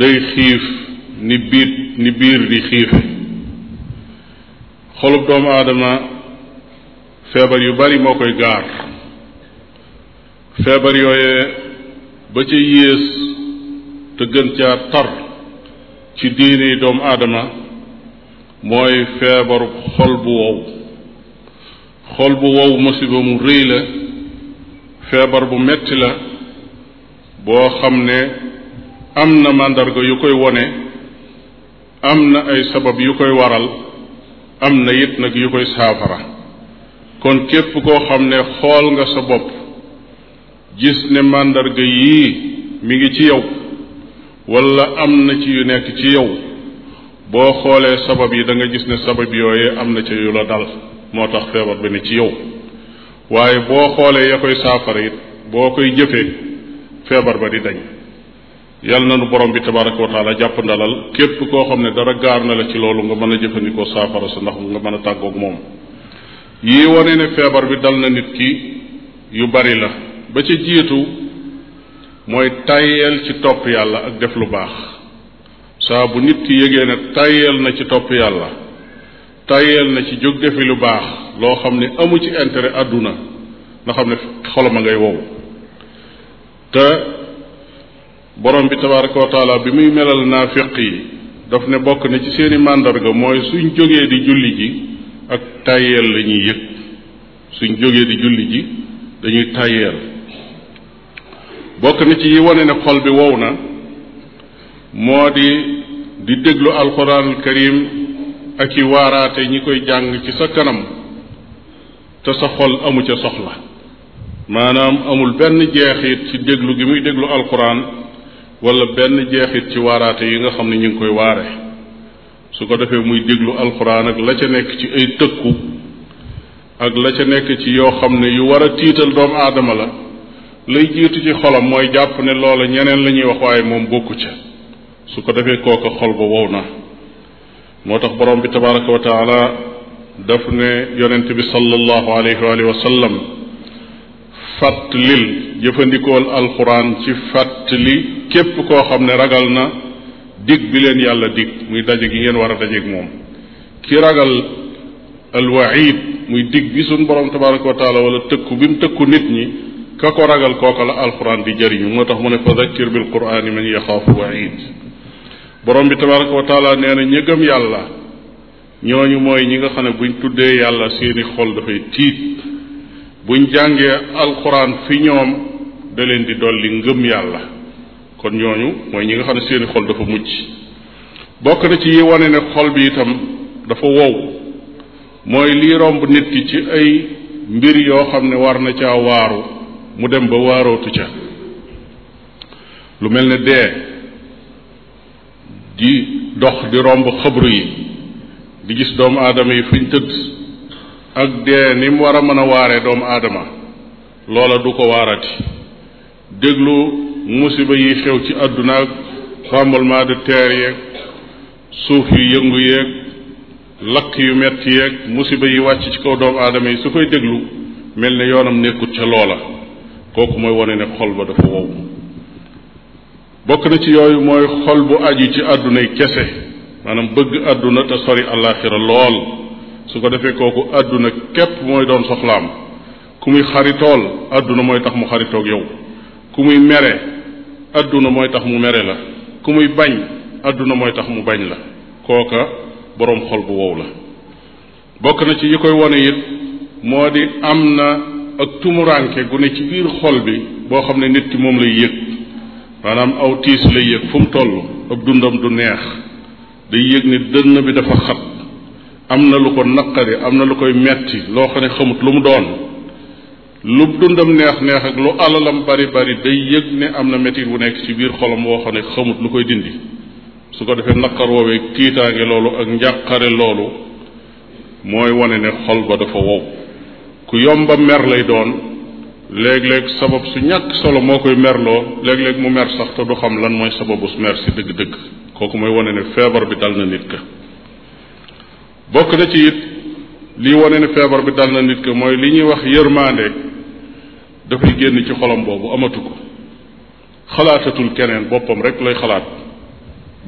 day xiif ni biit ni biir di xiife xolub doomu aadama feebar yu bari moo koy gaar feebar yooyee ba ca yées te gën caa tar ci diini doomu aadama mooy feebaru xol bu wow xol bu wow musiba mu rëy la feebar bu metti la boo xam ne am na màndarga yu koy wone am na ay sabab yu koy waral am na it nag yu koy saafara kon képp koo xam ne xool nga sa bopp gis ne màndarga yii mi ngi ci yow wala am na ci yu nekk ci yow boo xoolee sabab yi danga gis ne sabab yooyee am na ca yu la dal moo tax feebar bi ne ci yow waaye boo xoolee ya koy saafara it boo koy jëfee feebar ba di dañ yàlla na nu borom bi tabaraka wa taala jàpp ndalal képp koo xam ne dara gaar na la ci loolu nga mën a jëfandikoo saafara sa ndax nga mën a tàggoog moom yii wane ne feebar bi dal na nit ki yu bari la ba ca jiitu mooy tàyyeel ci topp yàlla ak def lu baax saa bu nit ki yëgee ne tàyyeel na ci topp yàlla tayeel na ci jóg defi lu baax loo xam ne amu ci intérêt àdduna nga xam ne xolam a ngay wow te borom bi tabaraka wa taala bi muy melal naafiq yi daf ne bokk na ci seeni màndarga mooy suñ jógee di julli ji ak tayeel la ñuy yëg suñ jógee di julli ji dañuy tayeel bokk na ci yi wane ne xol bi wow na moo di di déglu alxuraanul karim ak i waaraate ñi koy jàng ci sa kanam te sa xol amu ca soxla maanaam amul benn jeexit ci déglu gi muy déglu alxuraan wala benn jeexit ci waaraate yi nga xam ne ñu ngi koy waare su ko defee muy déglu alxuraan ak la ca nekk ci ay tëkku ak la ca nekk ci yoo xam ne yu war a tiital doomu aadama la lay jiitu ci xolam mooy jàpp ne loola ñeneen la ñuy wax waaye moom bokku ca su ko defee kooka xol ba wow na moo tax borom bi tabaraka wa taala daf ne yonent bi sallallahu alayhi wa alihi wa sallam fàttalil jëfandikool alxuraan ci fàttali képp koo xam ne ragal na dig bi leen yàlla dig muy daje gi ngeen war a dajeeg moom ki ragal alwaid muy dig bi suñ borom tabaraka wa taala wala tëkku bi mu tëkku nit ñi ka ko ragal kooka la alquran di jëriñu moo tax mu ne fa zakkir bil qurani man yaxaafu waid borom bi tabaraka wa taala nee na ña gëm yàlla ñooñu mooy ñi nga xam ne buñ tuddee yàlla seeni xol dafay tiit buñ jàngee alquran fi ñoom da leen di dolli ngëm yàlla kon ñooñu mooy ñi nga xam ne seeni xol dafa mucc bokk na ci yi wane ne xol bi itam dafa wow mooy lii romb nit ki ci ay mbir yoo xam ne war na caa waaru mu dem ba waarootu ca lu mel ne dee di dox di romb xabru yi di gis doomu aadama yi fuñ tëdd ak dee ni mu war a mën a waaree doomu aadama loola du ko waarati déglu musiba yi xew ci àdduna ak tremblement de terre yeeg suuf yu yëngu yeeg lakk yu metti yeeg musiba yi wàcc ci kaw doomu aadama yi su koy déglu mel ne yoonam nekkut ca loola kooku mooy wane ne xol ba dafa wow bokk na ci yooyu mooy xol bu aju ci àdduna yi kese maanaam bëgg àdduna te sori àllaaxira lool su ko defee kooku àdduna képp mooy doon soxlaam ku muy xaritool àdduna mooy tax mu xaritoog yow ku muy mere àdduna mooy tax mu mere la ku muy bañ àdduna mooy tax mu bañ la kooka boroom xol bu wow la bokk na ci yi koy wone it moo di am na ak tumuraanke gu ne ci biir xol bi boo xam ne nit ki moom lay yëg maanaam aw tiis lay yëg fu mu toll ab dundam du neex day yëg ni dënn bi dafa xat am na lu ko naqari am na lu koy metti loo xam ne xamut lu mu doon lu dundam neex neex ak lu alalam bari bari day yëg ne am na métit wu nekk ci biir xolam woo xam ne xamut lu koy dindi su ko defee naqar woowee tiitaange loolu ak njàqare loolu mooy wane ne xol ba dafa wow ku yomba mer lay doon léeg-léeg sabab su ñàkk solo moo koy merloo léeg-léeg mu mer sax te du xam lan mooy sababu su mer si dëgg-dëgg kooku mooy wane ne feebar bi dal na nit ka bokk na ci it lii wane ne feebar bi dal na nit ka mooy li ñuy wax yërmaande dafay génn ci xolam boobu amatu ko xalaatatul keneen boppam rek lay xalaat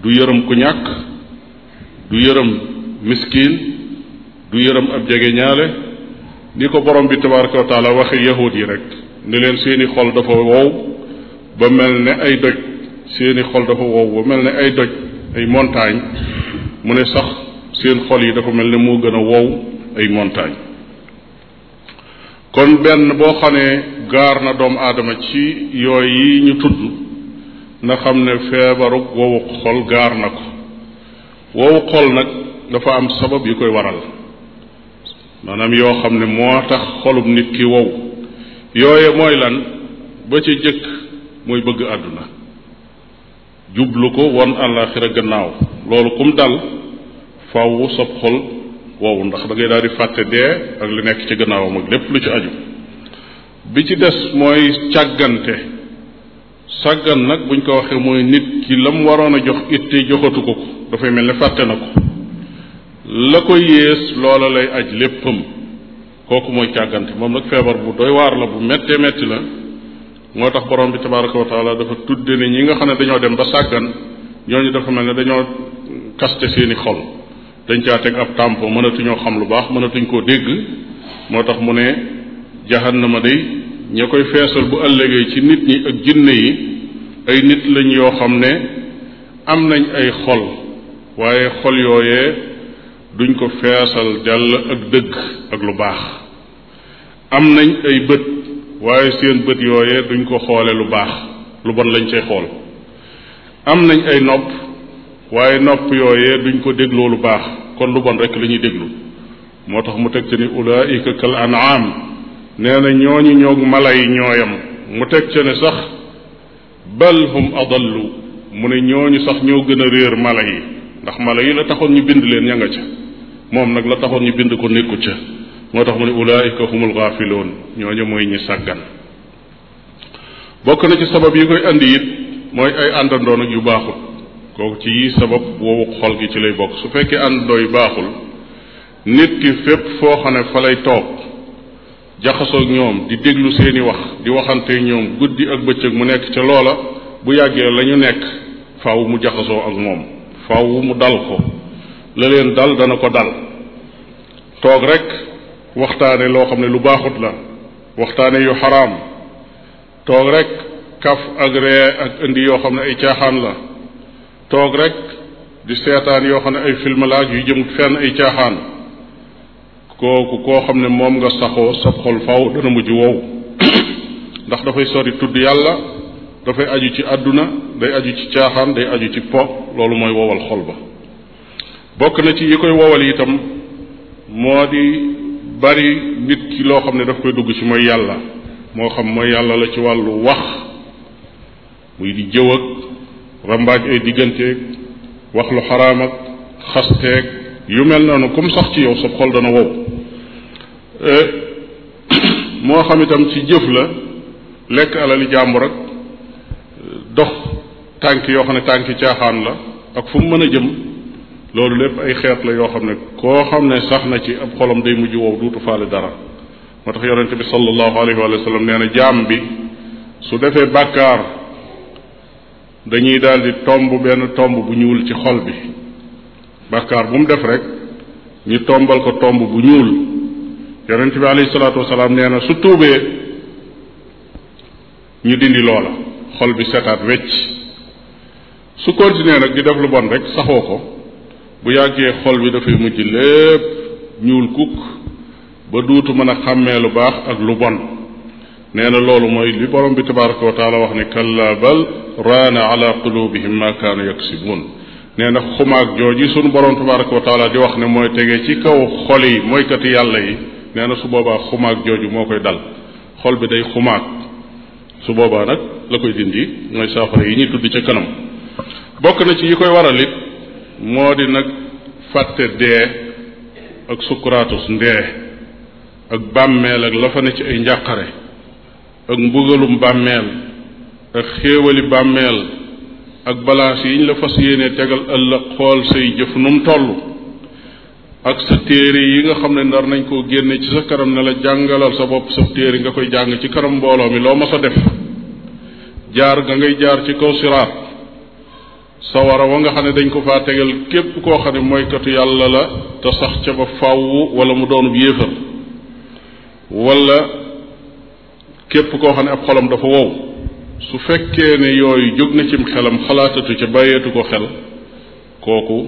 du yërëm ku ñàkk du yërëm miskin du yërëm ab jege ñaale ni ko borom bi tabaraka wa taala waxe yahud yi rek ne leen seeni xol dafa wow ba mel ne ay doj seeni xol dafa wow ba mel ne ay doj ay montagne mu ne sax seen xol yi dafa mel ne moo gën a wow ay montagne kon benn boo xam ne gaar na doomu aadama ci yooy yi ñu tudd na xam ne feebaru wowu xol gaar na ko wowu xol nag dafa am sabab yu koy waral maanaam yoo xam ne moo tax xolub nit ki wow yooye mooy lan ba ci jëkk mooy bëgg àdduna jublu ko won àllaaxira gannaaw loolu kum dal fàww sab xol wow ndax da ngay daal di fàtte dee ak li nekk ci gannaawam ak lépp lu ci aju bi ci des mooy càggante sàggan nag buñ ko waxee mooy nit ki la mu waroon a jox itte joxatu ko ko dafay mel ne fàtte na ko la ko yées loola lay aj léppam kooku mooy càggante moom nag feebar bu doy waar la bu méttee métti la moo tax borom bi tabaraka wa taala dafa tudde ne ñi nga xam ne dañoo dem ba sàggan ñooñu dafa mel ne dañoo kaste seeni xol dañ caa teg ab tàmpo mënatuñoo xam lu baax mënatuñ koo dégg moo tax mu ne jahannama day ña koy feesal bu ëllëgee ci nit ñi ak jinne yi ay nit lañ yoo xam ne am nañ ay xol waaye xol yooyee duñ ko feesal jàll ak dëgg ak lu baax am nañ ay bët waaye seen bët yooyee duñ ko xoole lu baax lu bon lañ cay xool am nañ ay nopp waaye nopp yooyee duñ ko dégloo lu baax kon lu bon rek la ñuy déglu moo tax mu teg ci ni ulaika kal an'am nee na ñooñu ñoog mala yi ñooyam mu teg ca ne sax bal hum adallu mu ne ñooñu sax ñoo gën a réer mala yi ndax mala yi la taxoon ñu bind leen ña nga ca moom nag la taxoon ñu bind ko nekku ca moo tax mu ne ulaayika humul gaafiloon ñooñu mooy ñi sàggan bokk na ci sabab yi koy andi it mooy ay àndandoo nag yu baaxul kooku ci yi sabab woowu xol gi ci lay bokk su fekkee àndandoo yu baaxul nit ki fépp foo xam ne fa lay toog jaxasoo ak ñoom di déglu seeni wax di waxante ñoom guddi ak bëccëg mu nekk ca loola bu yàggee la ñu nekk faaw mu jaxasoo ak moom faaw mu dal ko la leen dal dana ko dal toog rek waxtaane loo xam ne lu baaxut la waxtaane yu xaraam toog rek kaf ak ree ak indi yoo xam ne ay caaxaan la toog rek di seetaan yoo xam ne ay film laaj yu jëm fenn ay caaxaan kooku koo xam ne moom nga saxoo sab xol faw dana mujj wow ndax dafay sori tudd yàlla dafay aju ci àdduna day aju ci caaxaan day aju ci po loolu mooy wowal xol ba bokk na ci yi koy wowal itam moo di bari nit ki loo xam ne daf koy dugg ci mooy yàlla moo xam mooy yàlla la ci wàllu wax muy di jëw ak rambaaj ay digganteeg wax lu xaraam ak xasteeg yu mel noonu comme sax ci yow sa xol dana wow eh, moo xam itam ci jëf la lekk alali jàmbur ak dox tànk yoo xam ne tànki caaxaan la ak fu mu mën a jëm loolu lépp ay xeet la yoo xam ne koo xam ne sax na ci ab xolam day mujj wow duutu faale dara moo tax yonente bi sallallahu alayhi wa sallam nee na jaam bi su defee bàkkaar dañuy daal di tomb benn tomb bu ñuul ci xol bi bàkkaar bu mu def rek ñu tombal ko tomb bu ñuul yonente bi alayhi salaatu wasalaam nee na su tuubee ñu dindi loola xol bi setaat wecc su continuer nag di def lu bon rek saxoo ko bu yàggee xol bi dafay mujj lépp ñuul kukk ba duutu mën a xàmmee lu baax ak lu bon nee na loolu mooy li borom bi tabaraka wa taala wax ne kalla bal raana ala qulubihim ma kaanu yaksibuun nee na xumaag jooji sunu borom tabaraka wa taala di wax ne mooy tegee ci kaw xol yi mooykati yàlla yi nee na su boobaa xumaag jooju moo koy dal xol bi day xumaag su boobaa nag la koy dindi mooy saafara yi ñuy tudd ca kanam bokk na ci yi koy waral it moo di nag fàtte dee ak sukkuraatus ndee ak bàmmeel ak la fa ne ci ay njàqare ak mbugalum bàmmeel ak xéewali bàmmeel ak balaas yiñ la fas yéene tegal ëllëg xool say jëf num toll ak sa téere yi nga xam ne ndar nañ koo génne ci sa kanam ne la jàngalal sa bopp sa téere nga koy jàng ci kanam mbooloo mi loo ma sa def jaar nga ngay jaar ci kaw siraat sawara wa nga xam ne dañ ko faa tegal képp koo xam ne mooykatu yàlla la te sax ca ba fàww wala mu doonub yéefar wala képp koo xam ne ab xolam dafa wow su fekkee ne yooyu jóg na cim xelam xalaatatu ca bàyyeetu ko xel kooku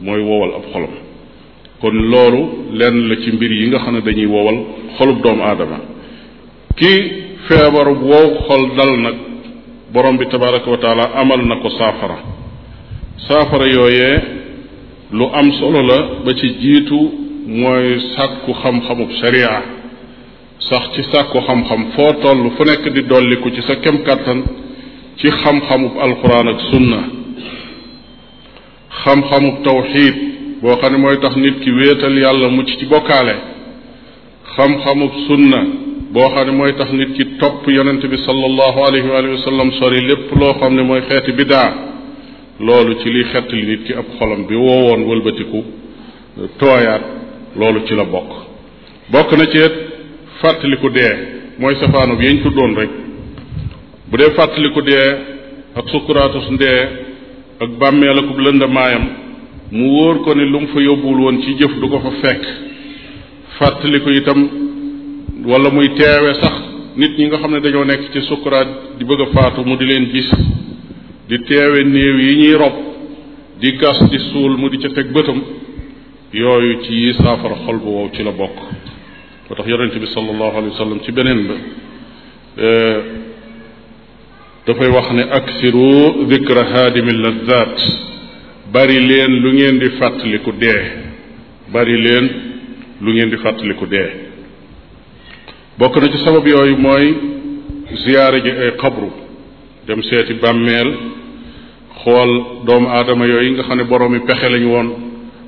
mooy wowal ab xolam kon loolu lenn la ci mbir yi nga xam ne dañuy wowal xolub doomu aadama ki feebaru wow xol dal nag borom bi tabaraka wa taala amal na ko saafara saafara yooyee lu am solo la ba ci jiitu mooy sàkku xam-xamub sharia sax ci sàkku xam-xam foo toll fu nekk di dolliku ci sa kem kàttan ci xam-xamub alquran ak sunna xam-xamub tawxiid boo xam ne mooy tax nit ki wéetal yàlla mucc ci bokkaale xam-xamub sunna boo xam ne mooy tax nit ki topp yonent bi sallallahu alayhi wa sallam sori lépp loo xam ne mooy xeeti bidaa loolu ci liy xettali nit ki ab xolam bi woowoon wëlbatiku tooyaat loolu ci la bokk bokk na ceet fàttaliku dee mooy safaanu bi yañ tuddoon rek bu dee fàttaliku dee ak sukkuraatus ndee ak bàmmeel akub lëndamaayam mu wóor ko ne lu mu fa yóbbuwul woon ci jëf du ko fa fekk fàttaliku itam wala muy teewe sax nit ñi nga xam ne dañoo nekk ci sukkuraat di bëgg a faatu mu di leen gis di teewe néew yi ñuy rob di gas di suul mu di ca teg bëtam yooyu ci yi saafara xol bu wow ci la bokk moo tax yonente bi sallallahu alayhi wa sallam ci beneen ba eh, dafay wax ne aksiru dikra haadimi lazat bari leen lu ngeen di fàttaliku dee bari leen lu ngeen di fàttaliku dee bokk na ci sabab yooyu mooy ziyaare ji ay xabru dem seeti bàmmeel xool doomu aadama yooyu nga xam ne boroomi pexe lañu woon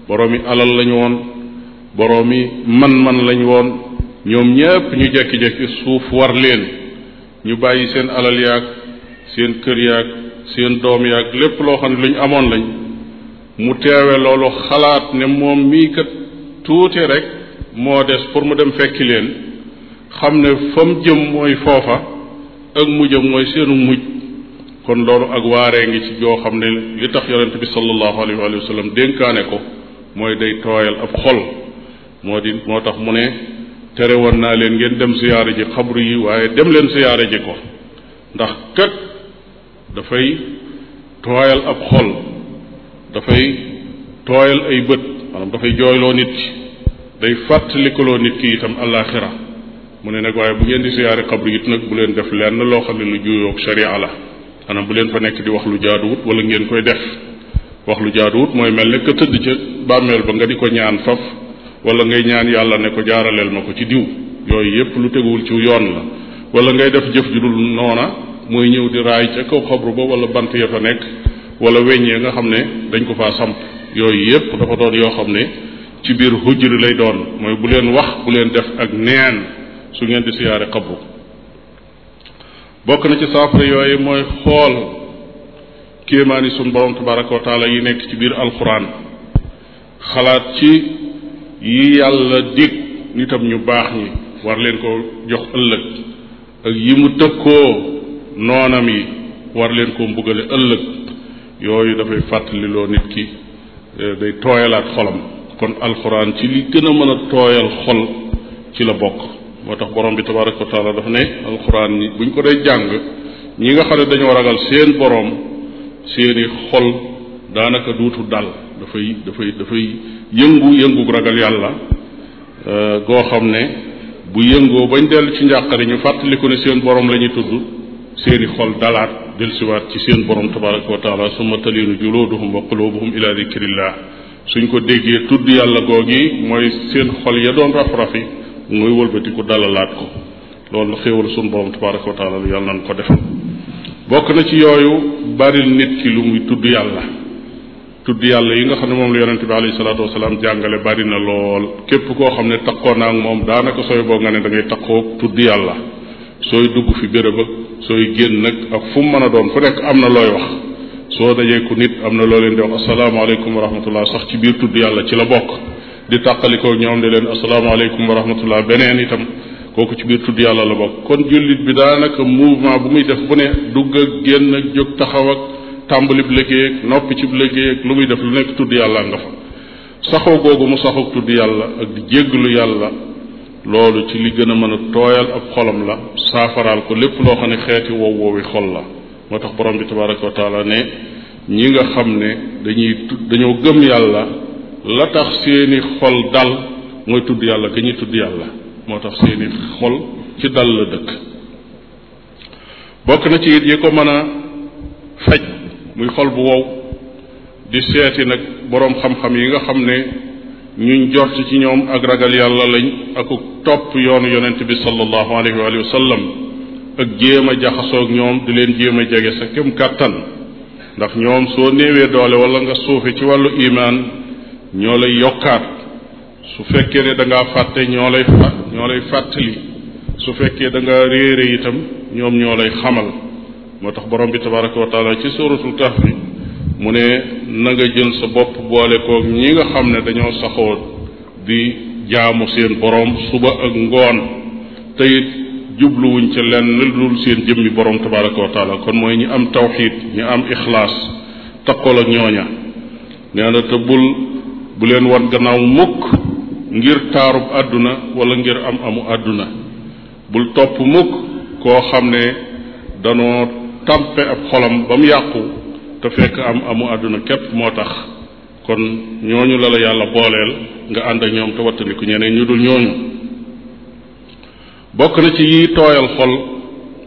boroomi alal lañu woon boroomi man-man lañu woon ñoom ñépp ñu jekki-jekki suuf war leen ñu bàyyi seen alal yaag seen kër yaag seen doom yaag lépp loo xam ne lu ñu amoon lañ mu teewe loolu xalaat ne moom mii kat tuuti rek moo des pour mu dem fekki leen xam ne fa mu jëm mooy foofa ak mu jëm mooy seenu mujj kon loolu ak waaree ngi ci joo xam ne li tax yonent bi sallallahu alayhi wa sallam dénkaane ko mooy day tooyal ab xol moo di moo tax mu ne tere woon naa leen ngeen dem siyaare ji xabru yi waaye dem leen siyaare ji ko ndax kat dafay tooyal ab xol dafay tooyal ay bët maanaam dafay jooyloo nit ki day fàttalikuloo nit ki itam àllaaxira mu ne nag waaye bu ngeen di siyaare xabru it nag bu leen def lenn loo xam ne lu juyoog sharia la maanaam bu leen fa nekk di wax lu jaaduwut wala ngeen koy def wax lu jaaduwut mooy mel ne ka tëdd ca bàmmeel ba nga di ko ñaan faf wala ngay ñaan yàlla ne ko jaaraleel ma ko ci diw yooyu yépp lu teguwul ci yoon la wala ngay def jëf ju dul noona mooy ñëw di raay ca kaw xabru ba wala bant ya fa nekk wala weñ ya nga xam ne dañ ko faa samp yooyu yépp dafa doon yoo xam ne ci biir hujri lay doon mooy bu leen wax bu leen def ak neen su ngeen di siyaare xabru bokk na ci saafara yooyu mooy xool kéemaani suñ borom tabaraka wa taala yi nekk ci biir alxuraan xalaat ci yi yàlla dig nitam ñu baax ñi war leen ko jox ëllëg ak yi mu tëkkoo noonam yi war leen koo mbugale ëllëg yooyu dafay fàttaliloo nit ki eh, day tooyalaat xolam kon alxuraan ci li gën a mën a tooyal xol ci la bokk moo tax borom bi tabaraka wa taala dafa ne alxuraan ñi buñ ko dee jàng ñi nga xam ne dañoo ragal seen borom seeni xol daanaka duutu dal dafay dafay dafay yëngu yëngu ragal yàlla euh, goo xam ne bu yëngoo bañ dellu ci njàqare ñu fàttaliku ne seen borom la ñuy tudd seeni xol dalaat dellusiwaat ci seen borom tabaraka wa taala summa talinu juluduhum wa qulubuhum ila dikrillah suñ ko déggee tudd yàlla googi mooy seen xol ya doon raf-rafi muy wëlbatiku dalalaat ko loolu xéewal suñu borom tabaraka wa taala lu yàlla nañ ko defal bokk na ci yooyu baril nit ki lu muy tudd yàlla tudd yàlla yi nga xam ne moom la yonente bi alayhi salaatu wasalaam jàngale bari na lool képp koo xam ne taqoo naa ak moom daanaka sooy boo nga ne da ngay taqoo tudd yàlla sooy dugg fi béréb ak sooy génn nag ak fu mu mën a doon fu nekk am na looy wax soo dajee ku nit am na loo leen di wax asalaamaaleykum wa rahmatullah sax ci biir tudd yàlla ci la bokk di tàqalikoo ñoom di leen asalaamaaleykum wa rahmatullah beneen itam kooku ci biir tudd yàlla la bokk kon jullit bi daanaka mouvement bu muy def bu ne dugg ak génn ak jóg taxaw ak tàmbali bu liggéey ak noppi ci bu liggéey ak lu muy def lu nekk tudd yàlla nga fa saxoo googu mu saxoo tudd yàlla ak di jégglu yàlla loolu ci li gën a mën a tooyal ab xolam la saafaraal ko lépp loo xam ne xeeti wow woowi xol la moo tax borom bi tabaraka wa taala ne ñi nga xam ne dañuy dañoo gëm yàlla la tax seeni xol dal mooy tudd yàlla ga ñuy tudd yàlla moo tax seeni xol ci dal la dëkk bokk na ci it yi ko mën a faj muy xol bu wow di seeti nag boroom xam-xam yi nga xam ne ñu njort ci ñoom ak ragal yàlla lañ ak topp yoonu yonent bi sallallahu alayhi wa sallam ak jéem a jaxasoog ñoom di leen jéem a jege sa kem kàttan ndax ñoom soo néewee doole wala nga suufe ci wàllu imaan ñoo lay yokkaat su fekkee ne da fàtte ñoo lay fàtt ñoo lay fàttali su fekkee da nga réere itam ñoom ñoo lay xamal moo tax borom bi tabaraka wa taala ci suratul kahf bi mu ne na nga jël sa bopp boole koog ñi nga xam ne dañoo saxoo di jaamu seen borom suba ak ngoon te it jubluwuñ ca lenn lu dul seen jëmmi borom tabaraka wa taala kon mooy ñi am tawxiid ñi am ixlaas taqool ak ñooña nee na te bul bu leen wan gannaaw mukk ngir taarub àdduna wala ngir am amu àdduna bul topp mukk koo xam ne danoo tàmpe ab xolam ba mu yàqu te fekk am amu àdduna képp moo tax kon ñooñu la la yàlla booleel nga ànd ak ñoom te wattandiku ñeneen ñu dul ñooñu bokk na ci yi tooyal xol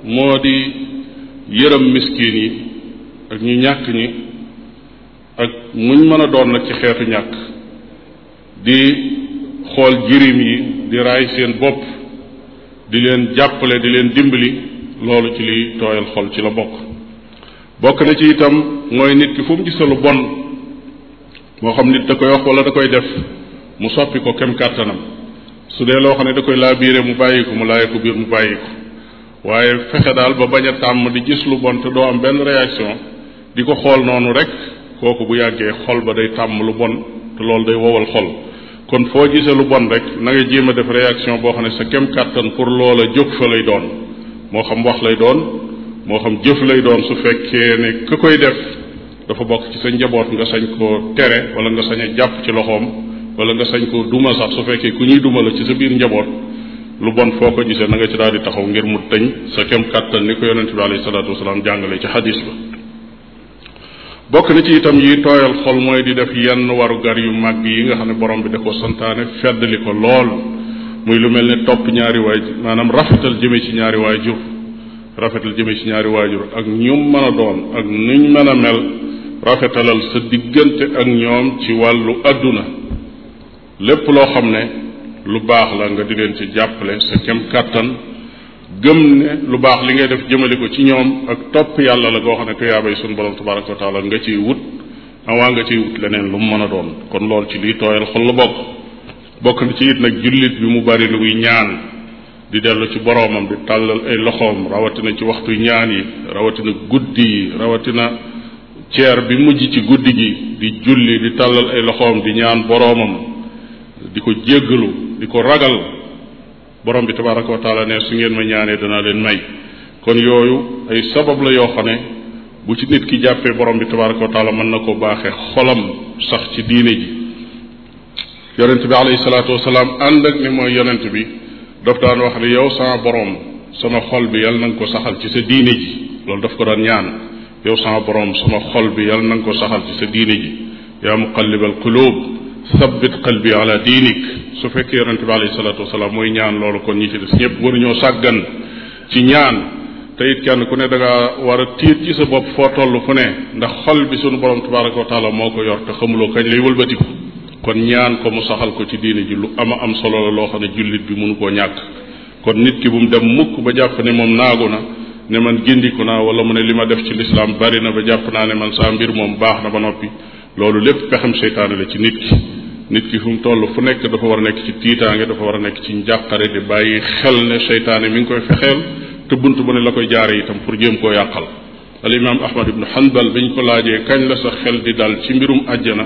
moo di yërëm miskin yi ak ñu ñàkk ñi ak muñ mën a doon nag ci xeetu ñàkk di xool jirim yi di raay seen bopp di leen jàppale di leen dimbali loolu ci liy tooyal xol ci la bokk bokk na ci itam mooy nit ki fu mu gisa lu bon moo xam nit da koy wax wala da koy def mu soppi ko kem kàttanam su dee loo xam ne da koy laa biire mu bàyyi ko mu laaye ko biir mu bàyyi ko waaye fexe daal ba bañ a tàmm di gis lu bon te doo am benn réaction di ko xool noonu rek kooku bu yàggee xol ba day tàmm lu bon te loolu day wowal xol kon foo gisee lu bon rek na nga jéem a def réaction boo xam ne sa kem kàttan pour loola jóg fa lay doon moo xam wax lay doon moo xam jëf lay doon su fekkee ne ka koy def dafa bokk ci sa njaboot nga sañ koo tere wala nga sañ a jàpp ci loxoom wala nga sañ koo duma sax su fekkee ku ñuy duma la ci sa biir njaboot lu bon foo ko gisee na nga ci daal di taxaw ngir mu tëñ sa kem kàttan ni ko yonente bi alayhi salaatu wasalaam jàngale ci xadis ba bokk na ci itam yi tooyal xol mooy di def yenn warugar yu màgg yi nga xam ne borom bi da ko santaane feddali ko lool muy lu mel ne topp ñaari waay maanaam rafetal jëme ci ñaari waay jur rafetal jëme ci ñaari waajur ak ñum mën a doon ak nuñ mën a mel rafetalal sa diggante ak ñoom ci wàllu àdduna lépp loo xam ne lu baax la nga di leen ci jàppale sa kem kàttan gëm ne lu baax li ngay def jëmale ko ci ñoom ak topp yàlla la goo xam ne tuyaabay suñu borom tabaraka wa taala nga ciy wut awaa nga ciy wut leneen lu mu mën a doon kon loolu ci lii tooyal xol la bokk bokk na ci it nag jullit bi mu bari lu muy ñaan di dellu ci boroomam di tàllal ay loxoom rawatina ci waxtu ñaan yi rawatina guddi yi rawatina ceer bi mujj ci guddi gi di julli di tàllal ay loxoom di ñaan boroomam di ko jéggalu di ko ragal borom bi tabaraka wa taala ne su ngeen ma ñaanee danaa leen may kon yooyu ay sabab la yoo xam ne bu ci nit ki jàppee borom bi tabaraka wa taala mën na ko baaxee xolam sax ci diine ji yonent bi alayhi salaatu wasalaam ànd ak ni mooy yonent bi daf daan wax ne yow sama borom sama xol bi yàlla na ko saxal ci sa diine ji loolu daf ko daan ñaan yow sama borom sama xol bi yàlla na nga ko saxal ci sa diine ji yaa muqallibal qulub sabbit qalbi ala diinik su fekkee yonente bi alayhi salaatu wasalaam mooy ñaan loolu kon ñi ci des ñëpp waruñoo sàggan ci ñaan te it kenn ku ne da nga war a tiit ci sa bopp foo toll fu ne ndax xol bi sunu borom tabaraka wa taala moo ko yor te xamuloo kañ lay wëlbatiku kon ñaan ko mu saxal ko ci diine ji lu ama am solo la loo xam ne jullit bi mënu koo ñàkk kon nit ki bu mu dem mukk ba jàpp ne moom naagu na ne man gindiku naa wala mu ne li ma def ci lislaam bari na ba jàpp naa ne man saa mbir moom baax na ba noppi loolu lépp pexem seytaane la ci nit ki nit ki fu mu toll fu nekk dafa war a nekk ci tiitaange dafa war a nekk ci njàqare di bàyyi xel ne seytaane mi ngi koy fexeel te bunt bu ne la koy jaare itam pour jéem koo yàqal al imam ahmad ibnu hanbal biñ ko laajee kañ la sa xel di dal ci mbirum àjjana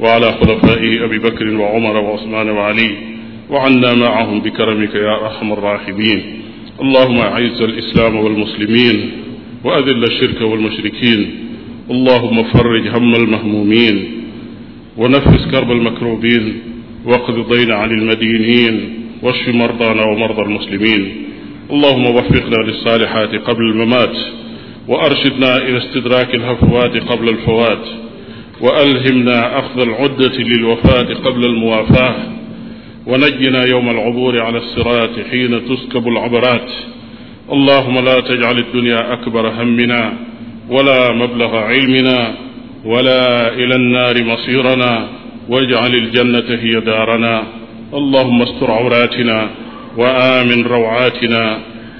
وعلى wa أبي wa وعمر wa وعلي وعنا معهم بكرمك يا أرحم الراحمين اللهم أعز الإسلام والمسلمين وأذل الشرك والمشركين اللهم فرج هم المهمومين ونفس كرب المكروبين واقض الدين عن المدينين واشف مرضانا ومرضى المسلمين اللهم وفقنا للصالحات قبل الممات وأرشدنا إلى استدراك الهفوات قبل الفوات وألهمنا أخذ العدة للوفاة قبل الموافاة ونجنا يوم العبور على الصراط حين تسكب العبرات اللهم لا تجعل الدنيا أكبر همنا ولا مبلغ علمنا ولا إلى النار مصيرنا واجعل الجنة هي دارنا اللهم استر عوراتنا وآمن روعاتنا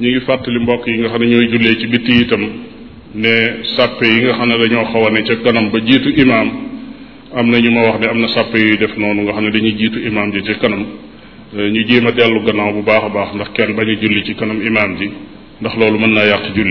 ñu ngi fàttali mbokk yi nga xam ne ñooy jullee ci bitti itam ne sàppe yi nga xam ne dañoo xaw a ne ca kanam ba jiitu imaam am na ñu ma wax ne am na sàppe yuy def noonu nga xam ne dañuy jiitu imaam ji ci kanam ñu jéem a dellu gannaaw bu baax a baax ndax kenn bañ a julli ci kanam imaam ji ndax loolu mën naa yàq julli